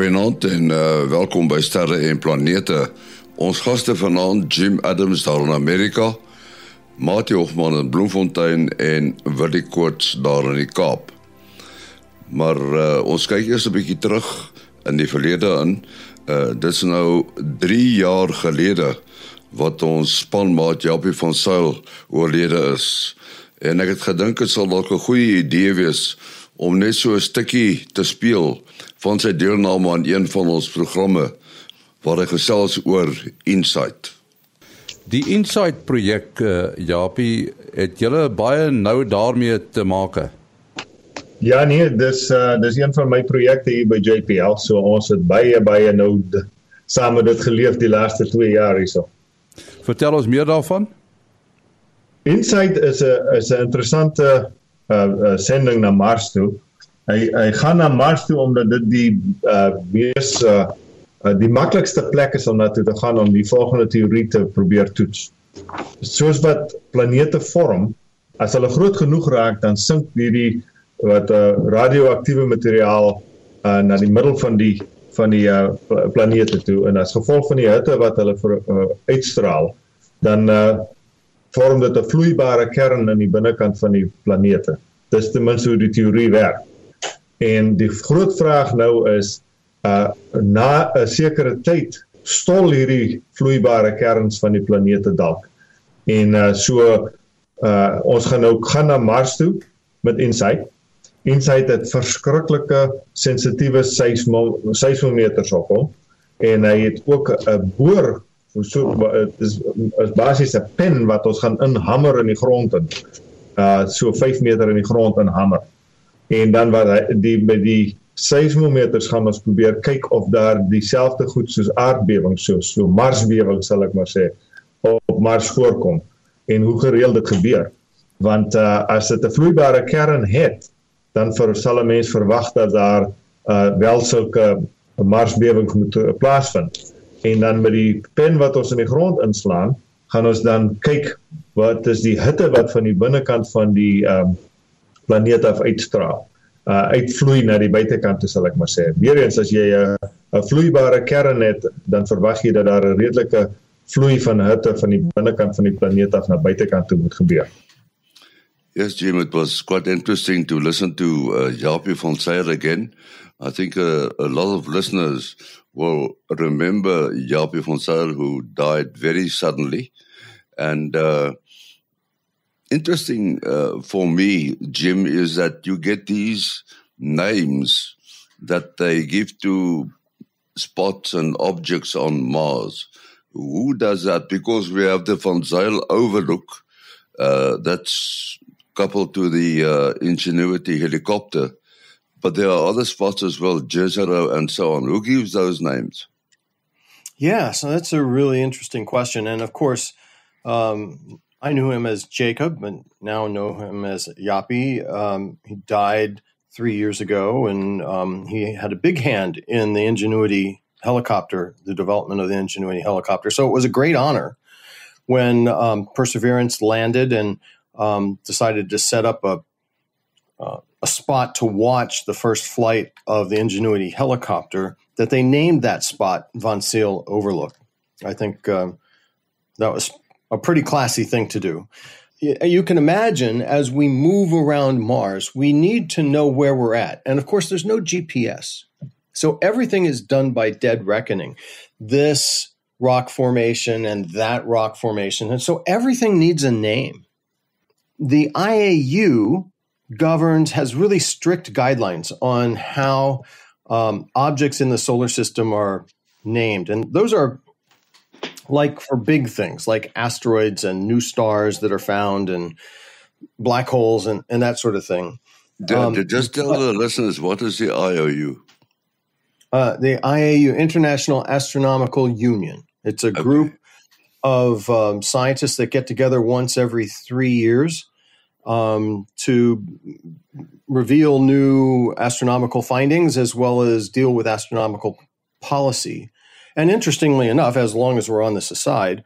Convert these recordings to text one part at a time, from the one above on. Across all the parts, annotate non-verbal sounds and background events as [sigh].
Goeienaand en uh, welkom by Sterre en Planete. Ons gaste vanaand Jim Adams daar in Amerika, Mati Hofman in Bloemfontein en Willie Koorts daar in die Kaap. Maar uh, ons kyk eers 'n bietjie terug in die verlede in. Uh dit is nou 3 jaar gelede wat ons spanmaat Japie van Sail oorlede is. En ek het gedink dit sal dalk 'n goeie idee wees om net so 'n stukkie te speel van sy deelname aan een van ons programme waar hy gesels oor Insight. Die Insight projek uh, Japie het julle baie nou daarmee te maak. Ja nee, dis uh, dis een van my projekte hier by JPL. So ons het baie baie nou saam met dit geleef die laaste 2 jaar hierso. Vertel ons meer daarvan. Insight is 'n is 'n interessante uh, uh sending na Mars toe. Hy hy gaan na Mars toe omdat dit die uh mees uh, uh die maklikste plek is om na toe te gaan om die volgende teorie te probeer toets. Soos wat planete vorm, as hulle groot genoeg raak, dan sink hierdie wat uh, radioaktiewe materiaal uh, na die middel van die van die uh, planete toe en as gevolg van die hitte wat hulle vir, uh, uitstraal dan uh, vorm dit 'n vloeibare kern in die binnekant van die planete. Dis ten minste hoe die teorie werk. En die groot vraag nou is uh na 'n sekere tyd stol hierdie vloeibare kerns van die planete dalk. En uh so uh ons gaan nou gaan na Mars toe met Insight Insight het verskriklike sensitiewe seismometers op hom en hy het ook 'n boor so is is basies 'n pen wat ons gaan inhamer in die grond in. Uh so 5 meter in die grond inhamer. En dan wat hy die by die seismometers gaan ons probeer kyk of daar dieselfde goed soos aardbewings so so Marsbewing sal ek maar sê op Mars voorkom en hoe gereeld dit gebeur. Want uh as dit 'n vloeibare kern het, dan vir sal 'n mens verwag dat daar uh wel sulke marsbewing moet uh, plaasvind. En dan met die pen wat ons in die grond inslaan, gaan ons dan kyk wat is die hitte wat van die binnekant van die um planeet af uitstraal. Uh uitvloei na die buitekant, sal ek maar sê. Weerens as jy 'n 'n vloeibare kern het, dan verwag jy dat daar 'n redelike vloei van hitte van die binnekant van die planeet af na buitekant toe moet gebeur. Yes, Jim, it was quite interesting to listen to uh, Japie von Sayer again. I think uh, a lot of listeners will remember van Zyl, who died very suddenly. And uh, interesting uh, for me, Jim, is that you get these names that they give to spots and objects on Mars. Who does that? Because we have the Van Overlook. Uh, that's coupled to the uh, Ingenuity helicopter. But there are other spots as well, Jezero and so on. Who gives those names? Yeah, so that's a really interesting question. And of course, um, I knew him as Jacob, but now know him as Japie. Um, he died three years ago, and um, he had a big hand in the Ingenuity helicopter, the development of the Ingenuity helicopter. So it was a great honor when um, Perseverance landed and um, decided to set up a uh, a spot to watch the first flight of the Ingenuity helicopter. That they named that spot Van Zyl Overlook. I think um, that was a pretty classy thing to do. You can imagine as we move around Mars, we need to know where we're at. And of course, there's no GPS. So everything is done by dead reckoning. This rock formation and that rock formation. And so everything needs a name the IAU governs has really strict guidelines on how um, objects in the solar system are named, and those are like for big things like asteroids and new stars that are found and black holes and, and that sort of thing. Um, just tell but, the listeners what is the IAU? Uh, the IAU, International Astronomical Union. It's a group okay. of um, scientists that get together once every three years um, to reveal new astronomical findings as well as deal with astronomical policy. And interestingly enough, as long as we're on this aside,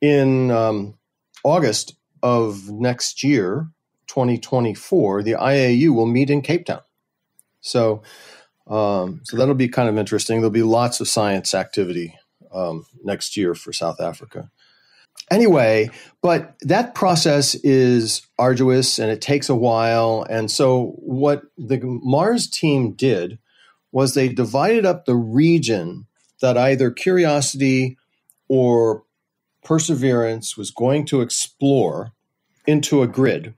in um, August of next year, 2024, the IAU will meet in Cape Town. So Um, so that'll be kind of interesting. There'll be lots of science activity um, next year for South Africa. Anyway, but that process is arduous and it takes a while. And so, what the Mars team did was they divided up the region that either Curiosity or Perseverance was going to explore into a grid.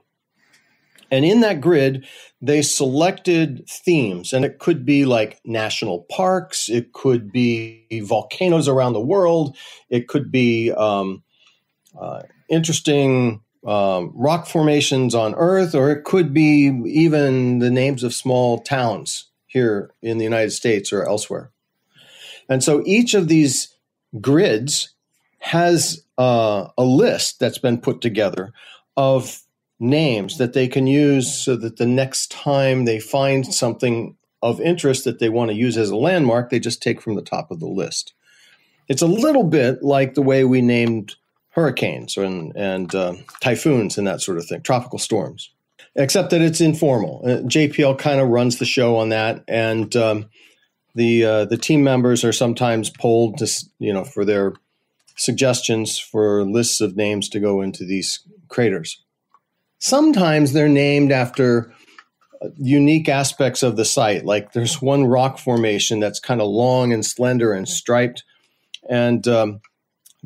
And in that grid, they selected themes, and it could be like national parks, it could be volcanoes around the world, it could be um, uh, interesting um, rock formations on Earth, or it could be even the names of small towns here in the United States or elsewhere. And so each of these grids has uh, a list that's been put together of names that they can use so that the next time they find something of interest that they want to use as a landmark, they just take from the top of the list. It's a little bit like the way we named hurricanes and, and uh, typhoons and that sort of thing, tropical storms, except that it's informal. Uh, JPL kind of runs the show on that, and um, the uh, the team members are sometimes polled to you know for their suggestions for lists of names to go into these craters. Sometimes they're named after uh, unique aspects of the site. Like there's one rock formation that's kind of long and slender and striped, and um,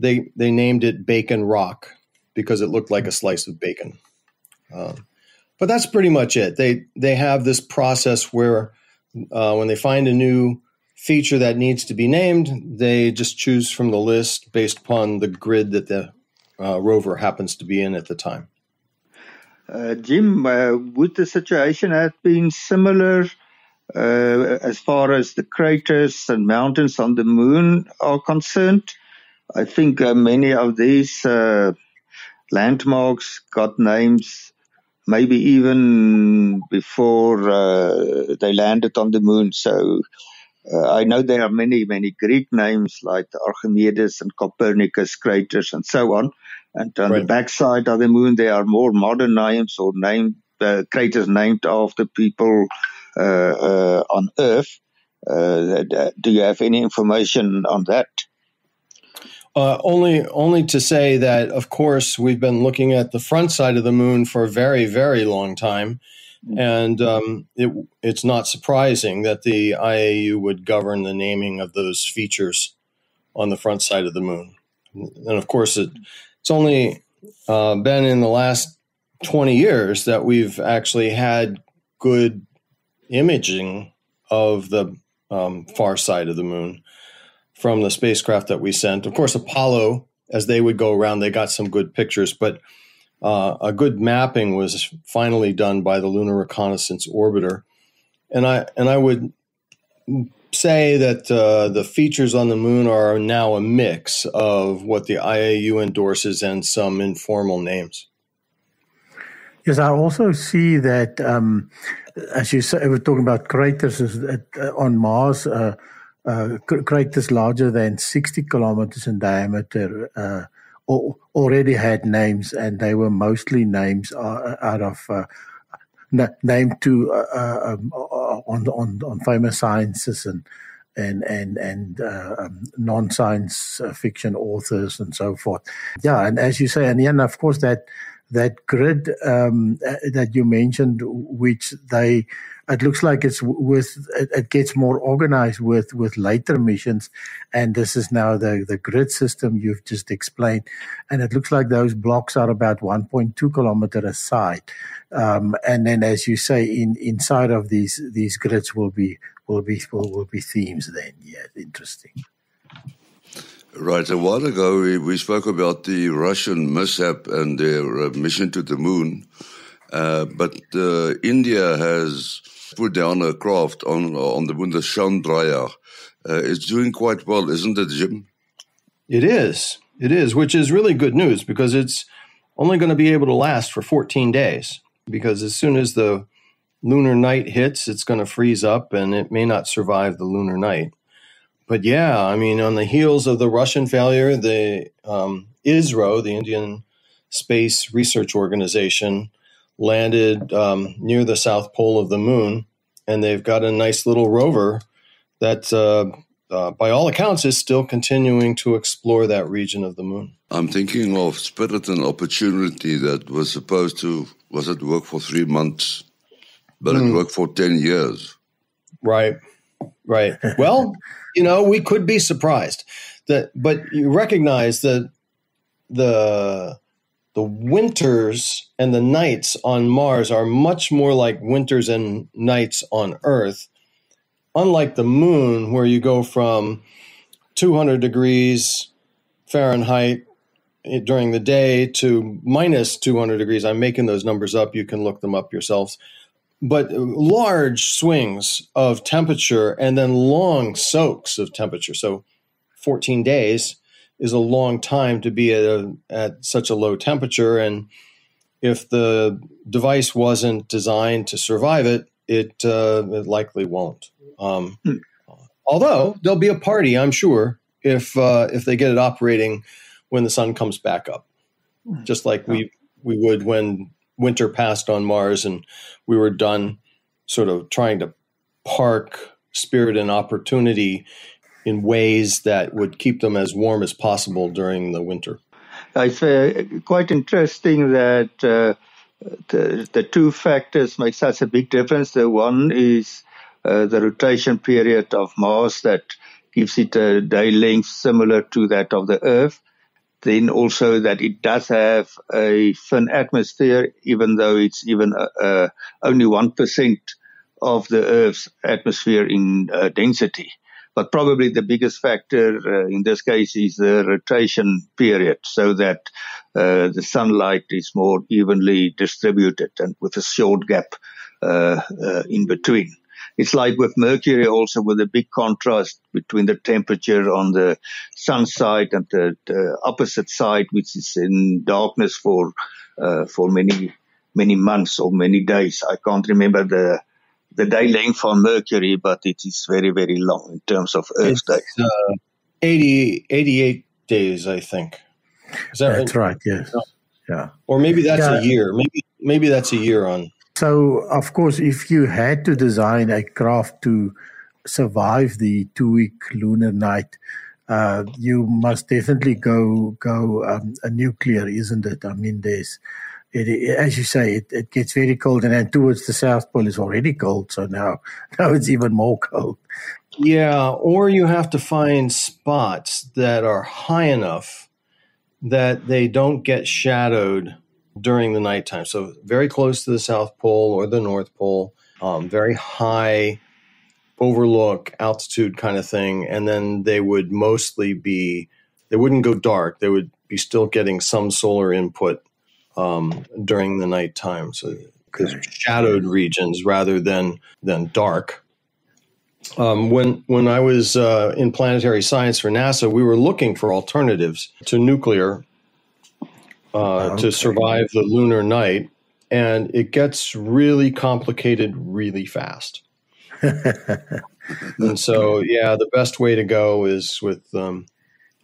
they they named it Bacon Rock because it looked like a slice of bacon. Um, but that's pretty much it. They they have this process where uh, when they find a new feature that needs to be named, they just choose from the list based upon the grid that the uh, rover happens to be in at the time. Uh, Jim, uh, would the situation have been similar uh, as far as the craters and mountains on the moon are concerned? I think uh, many of these uh, landmarks got names maybe even before uh, they landed on the moon. So uh, I know there are many, many Greek names like Archimedes and Copernicus craters and so on. And on right. the backside of the moon, there are more modern names or named uh, craters named after people uh, uh on Earth. Uh, do you have any information on that? Uh, only, only to say that, of course, we've been looking at the front side of the moon for a very, very long time, mm-hmm. and um, it, it's not surprising that the IAU would govern the naming of those features on the front side of the moon. And of course, it, it's only uh, been in the last 20 years that we've actually had good imaging of the um, far side of the moon from the spacecraft that we sent. Of course, Apollo, as they would go around, they got some good pictures, but uh, a good mapping was finally done by the Lunar Reconnaissance Orbiter, and I and I would say that uh, the features on the moon are now a mix of what the IAU endorses and some informal names. Yes, I also see that, um, as you say, we're talking about craters uh, on Mars. Uh, uh, craters larger than 60 kilometers in diameter uh, already had names, and they were mostly names uh, out of uh, named to uh, uh um, on on on famous sciences and and and and uh, um, non-science fiction authors and so forth. Yeah, and as you say, and yeah, of course that that grid um, that you mentioned, which they it looks like it's with it, it, gets more organized with with later missions and this is now the the grid system you've just explained and it looks like those blocks are about 1.2 kilometer aside um, and then as you say in inside of these these grids will be will be will, will be themes then yeah interesting Right. A while ago, we, we spoke about the Russian mishap and their uh, mission to the moon. Uh, but uh, India has put down a craft on on the the Chandrayaan. Uh, it's doing quite well, isn't it, Jim? It is. It is, which is really good news because it's only going to be able to last for 14 days. Because as soon as the lunar night hits, it's going to freeze up and it may not survive the lunar night. But yeah, I mean, on the heels of the Russian failure, the um, ISRO, the Indian Space Research Organization, landed um, near the south pole of the moon and they've got a nice little rover that, uh, uh, by all accounts, is still continuing to explore that region of the moon. I'm thinking of Spirit and Opportunity that was supposed to was it work for three months, but mm. it hmm. worked for ten years. Right, right. [laughs] Well, you know, we could be surprised that, but you recognize that the the winters and the nights on Mars are much more like winters and nights on Earth. Unlike the moon, where you go from 200 degrees Fahrenheit during the day to minus 200 degrees. I'm making those numbers up. You can look them up yourselves. But large swings of temperature and then long soaks of temperature. So 14 days is a long time to be at, a, at such a low temperature. And if the device wasn't designed to survive it, it, uh, it likely won't. Um, hmm. Although there'll be a party, I'm sure, if uh, if they get it operating when the sun comes back up, hmm. just like we we would when winter passed on Mars and we were done, sort of trying to park spirit and opportunity in ways that would keep them as warm as possible during the winter. It's uh, quite interesting that uh, the, the two factors make such a big difference. The one is uh, the rotation period of Mars that gives it a day length similar to that of the Earth. Then also that it does have a thin atmosphere, even though it's even uh, uh only 1% of the Earth's atmosphere in uh, density. But probably the biggest factor uh, in this case is the rotation period, so that uh, the sunlight is more evenly distributed and with a short gap uh, in between. It's like with Mercury also with a big contrast between the temperature on the sun side and the, the opposite side, which is in darkness for uh, for many many months or many days. I can't remember the the day length on Mercury, but it is very very long in terms of Earth days. Uh, 80, 88 days, I think. That that's right? right yes. Yeah. Or maybe that's yeah. a year. Maybe maybe that's a year on so, of course, if you had to design a craft to survive the two-week lunar night, uh, you must definitely go go um, a nuclear, isn't it? I mean, there's it, it, as you say, it, it gets very cold, and then towards the South Pole is already cold. So now, [laughs] now it's even more cold. Yeah, or you have to find spots that are high enough that they don't get shadowed during the nighttime. So very close to the South Pole or the North Pole, um, very high overlook altitude kind of thing. And then they would mostly be, they wouldn't go dark. They would be still getting some solar input um, during the nighttime. So because shadowed regions rather than than dark. Um, when when I was uh, in planetary science for NASA, we were looking for alternatives to nuclear uh, okay. to survive the lunar night, and it gets really complicated really fast. [laughs] and so, yeah, the best way to go is with um,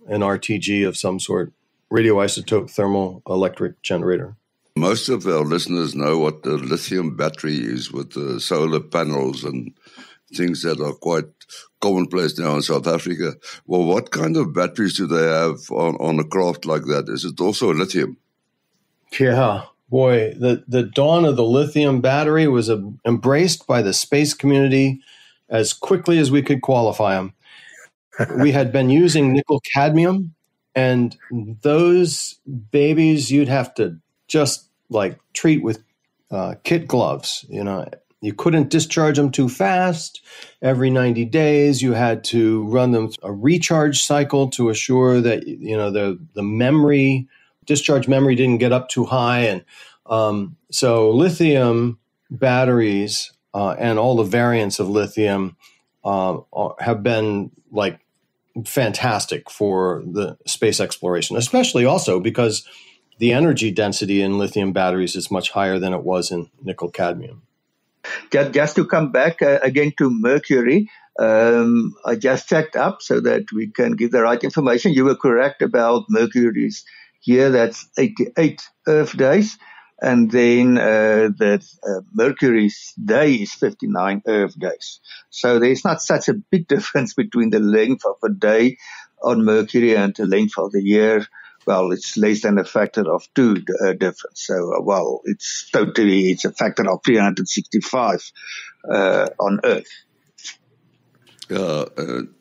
an RTG of some sort, radioisotope thermal electric generator. Most of our listeners know what the lithium battery is with the solar panels and things that are quite commonplace now in South Africa. Well, what kind of batteries do they have on, on a craft like that? Is it also lithium? Yeah, boy, the, the dawn of the lithium battery was embraced by the space community as quickly as we could qualify them. we had been using nickel cadmium, and those babies you'd have to just like treat with uh, kit gloves, you know, you couldn't discharge them too fast. Every 90 days, you had to run them a recharge cycle to assure that you know the the memory discharge memory didn't get up too high, and um, so lithium batteries uh, and all the variants of lithium uh, have been like fantastic for the space exploration, especially also because the energy density in lithium batteries is much higher than it was in nickel cadmium. Just, just to come back uh, again to Mercury, um, I just checked up so that we can give the right information. You were correct about Mercury's year. That's 88 Earth days. And then uh, uh, Mercury's day is 59 Earth days. So there's not such a big [laughs] difference between the length of a day on Mercury and the length of the year. Well, it's less than a factor of two uh, difference. So, uh, well, it's totally, it's a factor of 365 uh, on Earth. Uh,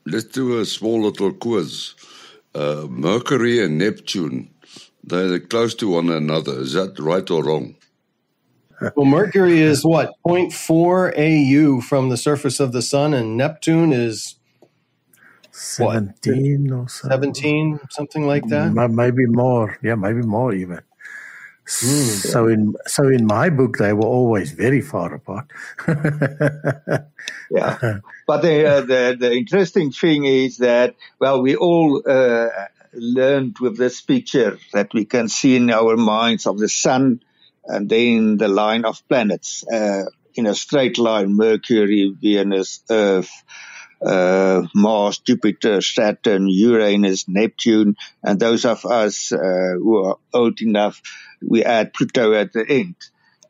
let's do a small little quiz. Mercury and Neptune they're close to one another. Is that right or wrong? Well, Mercury is what 0.4 AU from the surface of the sun, and Neptune is 17 what? or something. 17, something like that. Maybe more. Yeah, maybe more even. Mm. So in so in my book, they were always very far apart. yeah, [laughs] but the, uh, the the interesting thing is that well, we all uh, learned with this picture that we can see in our minds of the sun and then the line of planets uh, in a straight line Mercury, Venus, Earth, uh, Mars, Jupiter, Saturn, Uranus, Neptune, and those of us uh, who are old enough, we add Pluto at the end.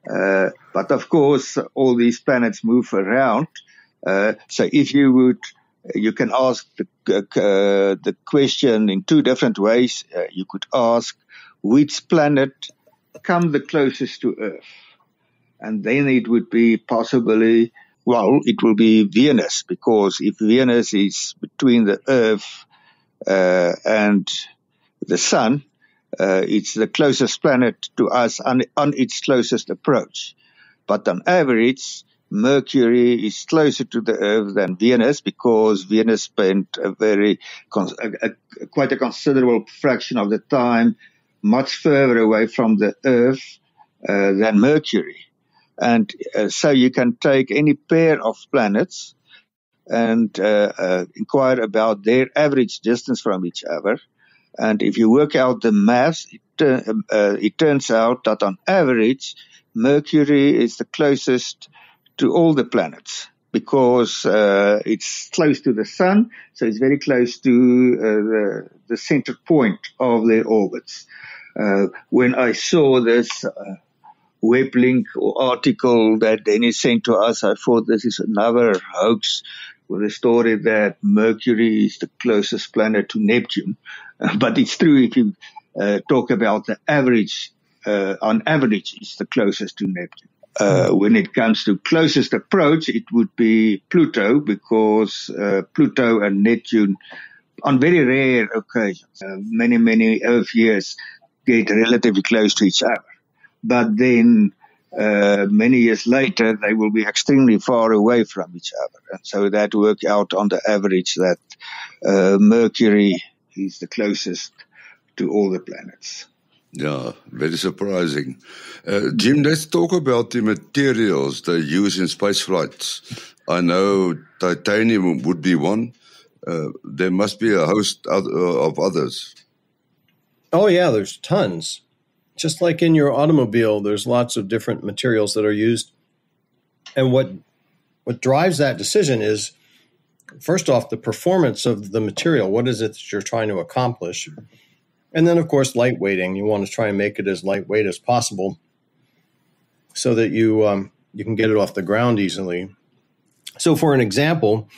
Uh, but of course, all these planets move around. Uh, so if you would you can ask the, uh, the question in two different ways. Uh, you could ask which planet come the closest to Earth, and then it would be possibly well, it will be Venus because if Venus is between the Earth uh, and the Sun, uh, it's the closest planet to us on, on its closest approach. But on average, Mercury is closer to the Earth than Venus because Venus spent a very, a, a, quite a considerable fraction of the time much further away from the Earth uh, than Mercury. And uh, so you can take any pair of planets and uh, uh inquire about their average distance from each other. And if you work out the math, it, uh, it turns out that on average, Mercury is the closest to all the planets because uh, it's close to the sun, so it's very close to uh, the, the, center point of their orbits. Uh, when I saw this uh, web link or article that Dennis sent to us, I thought this is another hoax with a story that Mercury is the closest planet to Neptune. [laughs] but it's true if you uh, talk about the average, uh, on average, it's the closest to Neptune. Uh, when it comes to closest approach, it would be Pluto because uh, Pluto and Neptune, on very rare occasions, uh, many, many Earth years, get relatively close to each other. But then uh, many years later, they will be extremely far away from each other. And so that work out on the average that uh, Mercury is the closest to all the planets. Yeah, very surprising. Uh, Jim, let's talk about the materials they use in space flights. I know titanium would be one. Uh, there must be a host of others. Oh, yeah, there's tons. Just like in your automobile, there's lots of different materials that are used. And what what drives that decision is first off the performance of the material. What is it that you're trying to accomplish? And then, of course, lightweighting. You want to try and make it as lightweight as possible so that you um, you can get it off the ground easily. So, for an example,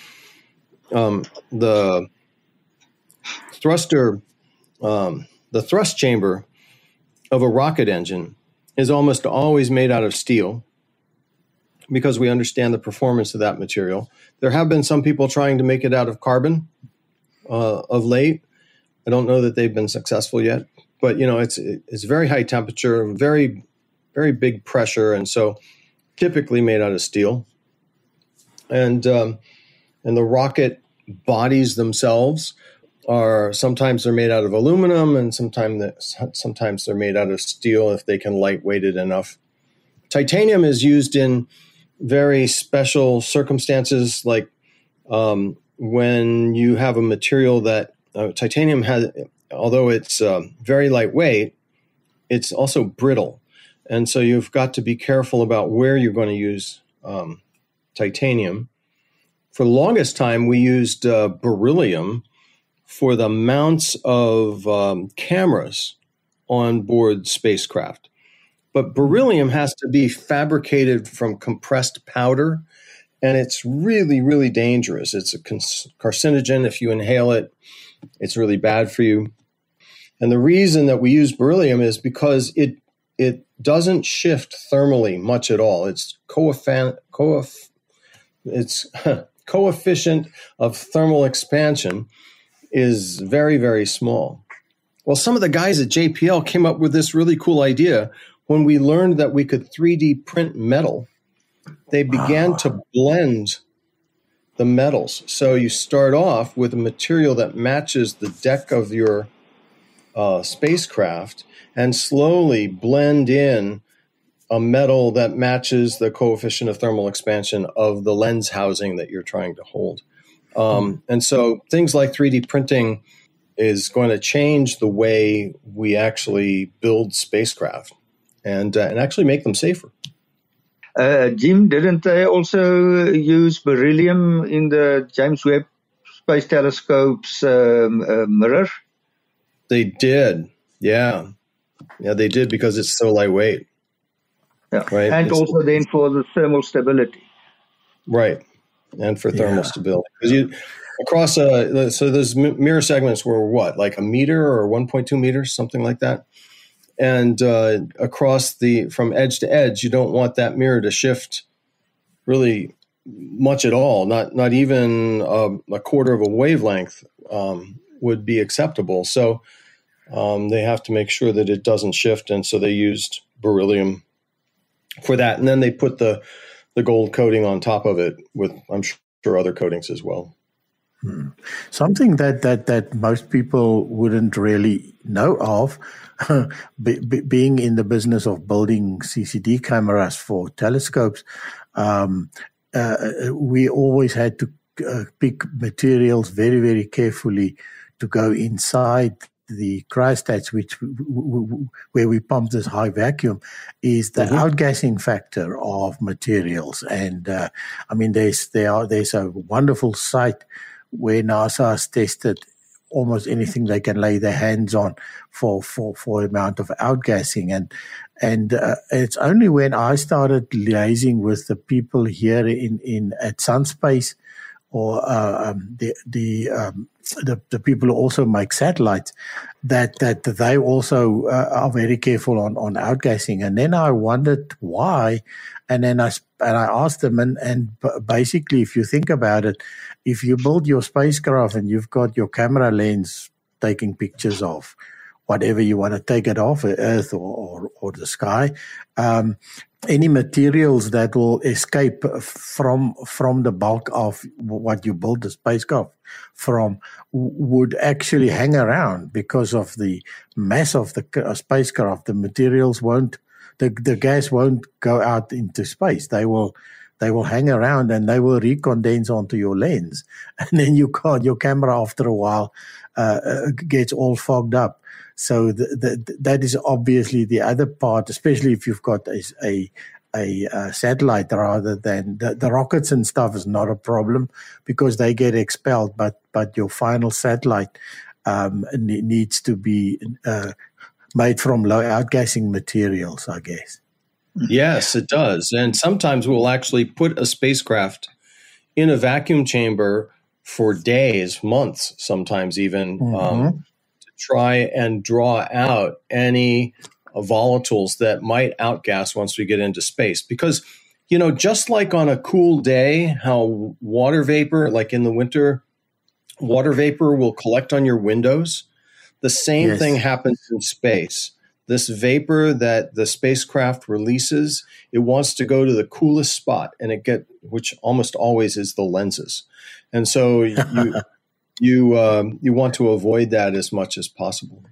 um, the thruster, um, the thrust chamber of a rocket engine is almost always made out of steel because we understand the performance of that material. There have been some people trying to make it out of carbon uh, of late, I don't know that they've been successful yet, but you know, it's it's very high temperature, very very big pressure, and so typically made out of steel. And um, and the rocket bodies themselves are sometimes they're made out of aluminum, and sometimes sometimes they're made out of steel if they can lightweight it enough. Titanium is used in very special circumstances, like um, when you have a material that uh, titanium has, although it's um, very lightweight, it's also brittle. And so you've got to be careful about where you're going to use um, titanium. For the longest time, we used uh, beryllium for the mounts of um, cameras on board spacecraft. But beryllium has to be fabricated from compressed powder, and it's really, really dangerous. It's a carcinogen. If you inhale it, it's really bad for you. And the reason that we use beryllium is because it it doesn't shift thermally much at all. It's coefficient, coef, it's [laughs] coefficient of thermal expansion is very, very small. Well, some of the guys at JPL came up with this really cool idea when we learned that we could 3D print metal. They began wow. to blend the metals. So you start off with a material that matches the deck of your uh, spacecraft and slowly blend in a metal that matches the coefficient of thermal expansion of the lens housing that you're trying to hold. Um, and so things like 3D printing is going to change the way we actually build spacecraft and, uh, and actually make them safer. Uh, Jim, didn't they also use beryllium in the James Webb Space Telescope's um, uh, mirror? They did, yeah. Yeah, they did because it's so lightweight. Yeah. Right. And it's, also then for the thermal stability. Right. And for thermal yeah. stability. Because you across a so those mirror segments were what like a meter or 1.2 meters something like that and uh, across the from edge to edge you don't want that mirror to shift really much at all not not even a, a quarter of a wavelength um, would be acceptable so um, they have to make sure that it doesn't shift, and so they used beryllium for that, and then they put the the gold coating on top of it with I'm sure other coatings as well. Hmm. Something that, that, that most people wouldn't really know of, [coughs] be, be, being in the business of building CCD cameras for telescopes, um, uh, we always had to uh, pick materials very, very carefully to go inside the cryostats, which where we pump this high vacuum, is the mm-hmm. outgassing factor of materials. And uh, I mean, there's there are there's a wonderful site where NASA has tested almost anything they can lay their hands on for for for amount of outgassing. And and uh, it's only when I started liaising with the people here in in at Sunspace or uh, um, the the, um, the, the people who also make satellites that that they also uh, are very careful on on outgassing. And then I wondered why, and then I and I asked them, and and basically, if you think about it, if you build your spacecraft and you've got your camera lens taking pictures of whatever you want to take it off, Earth or, or, or the sky. Um, any materials that will escape from from the bulk of what you build the spacecraft from would actually hang around because of the mass of the spacecraft. The materials won't, the, the gas won't go out into space. They will they will hang around and they will recondense onto your lens, [laughs] and then you can't. Your camera after a while uh, uh gets all fogged up. So the, the, that is obviously the other part, especially if you've got a, a a, a, satellite rather than the, the, rockets and stuff is not a problem because they get expelled, but but your final satellite um, needs to be uh, made from low outgassing materials, I guess. Yes, it does, and sometimes we'll actually put a spacecraft in a vacuum chamber for days, months, sometimes even. Um, mm-hmm. Um, try and draw out any volatiles that might outgas once we get into space. Because, you know, just like on a cool day, how water vapor, like in the winter, water vapor will collect on your windows, the same yes. thing happens in space. This vapor that the spacecraft releases, it wants to go to the coolest spot, and it get which almost always is the lenses. And so [laughs] you you um, you want to avoid that as much as possible.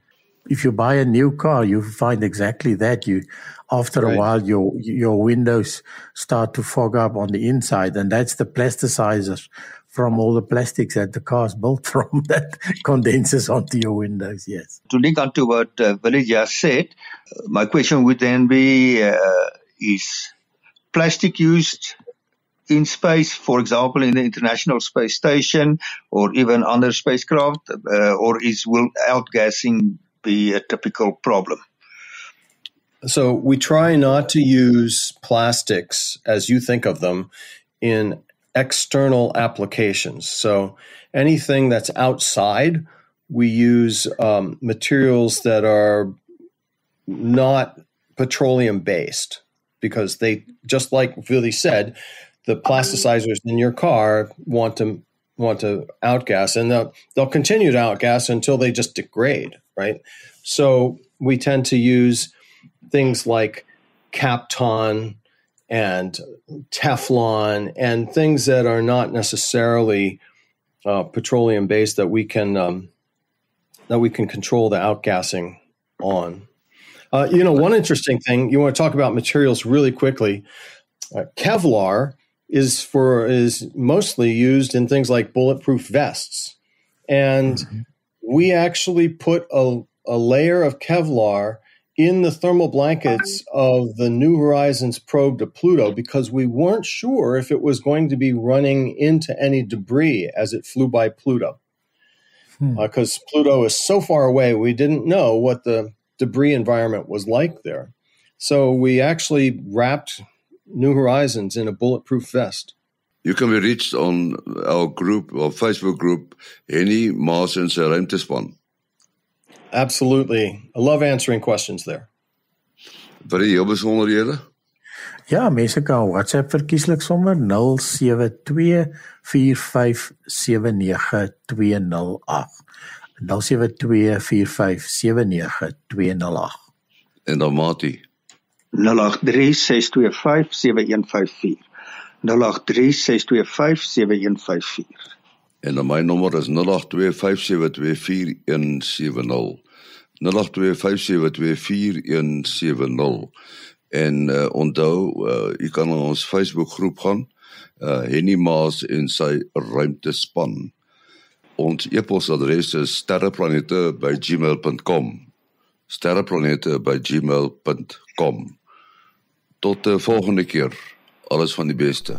If you buy a new car, you find exactly that. You after right. a while, your your windows start to fog up on the inside, and that's the plasticizers from all the plastics that the car's [laughs] built from that condenses onto your windows. Yes. To link on to what uh, Willie just said, my question would then be: uh, Is plastic used in space, for example, in the International Space Station or even other spacecraft, uh, or is will outgassing be a typical problem? So we try not to use plastics as you think of them in external applications. So anything that's outside, we use um, materials that are not petroleum based because they just like Willie said, the plasticizers in your car want to want to outgas and they'll, they'll continue to outgas until they just degrade, right? So we tend to use things like Kapton and Teflon and things that are not necessarily uh, petroleum based that we can um, that we can control the outgassing on. Uh, you know, one interesting thing you want to talk about materials really quickly. Uh, Kevlar is for is mostly used in things like bulletproof vests, and mm-hmm. we actually put a, a layer of Kevlar in the thermal blankets of the New Horizons probe to Pluto because we weren't sure if it was going to be running into any debris as it flew by Pluto. Because hmm. uh, Pluto is so far away, we didn't know what the debris environment was like there. So we actually wrapped New Horizons in a bulletproof vest. You can be reached on our group or Facebook group, Henny Maas en sy ruimtespan. Absolutely. I love answering questions there. Vir die heel besonderhede? Ja, mense kan WhatsApp verkieslik sommer 0724579208. 0724579208. En dan Mati 0836257154. 0836257154. En my nommer is 0825724170. 0825724170. En uh, onthou, uh, jy kan op ons Facebook groep gaan, uh, Henny Maas en sy ruimtespan. Ons e-posadres is sterreplanete@gmail.com. sterreplanete@gmail.com. Tot die volgende keer. Alles van die beste.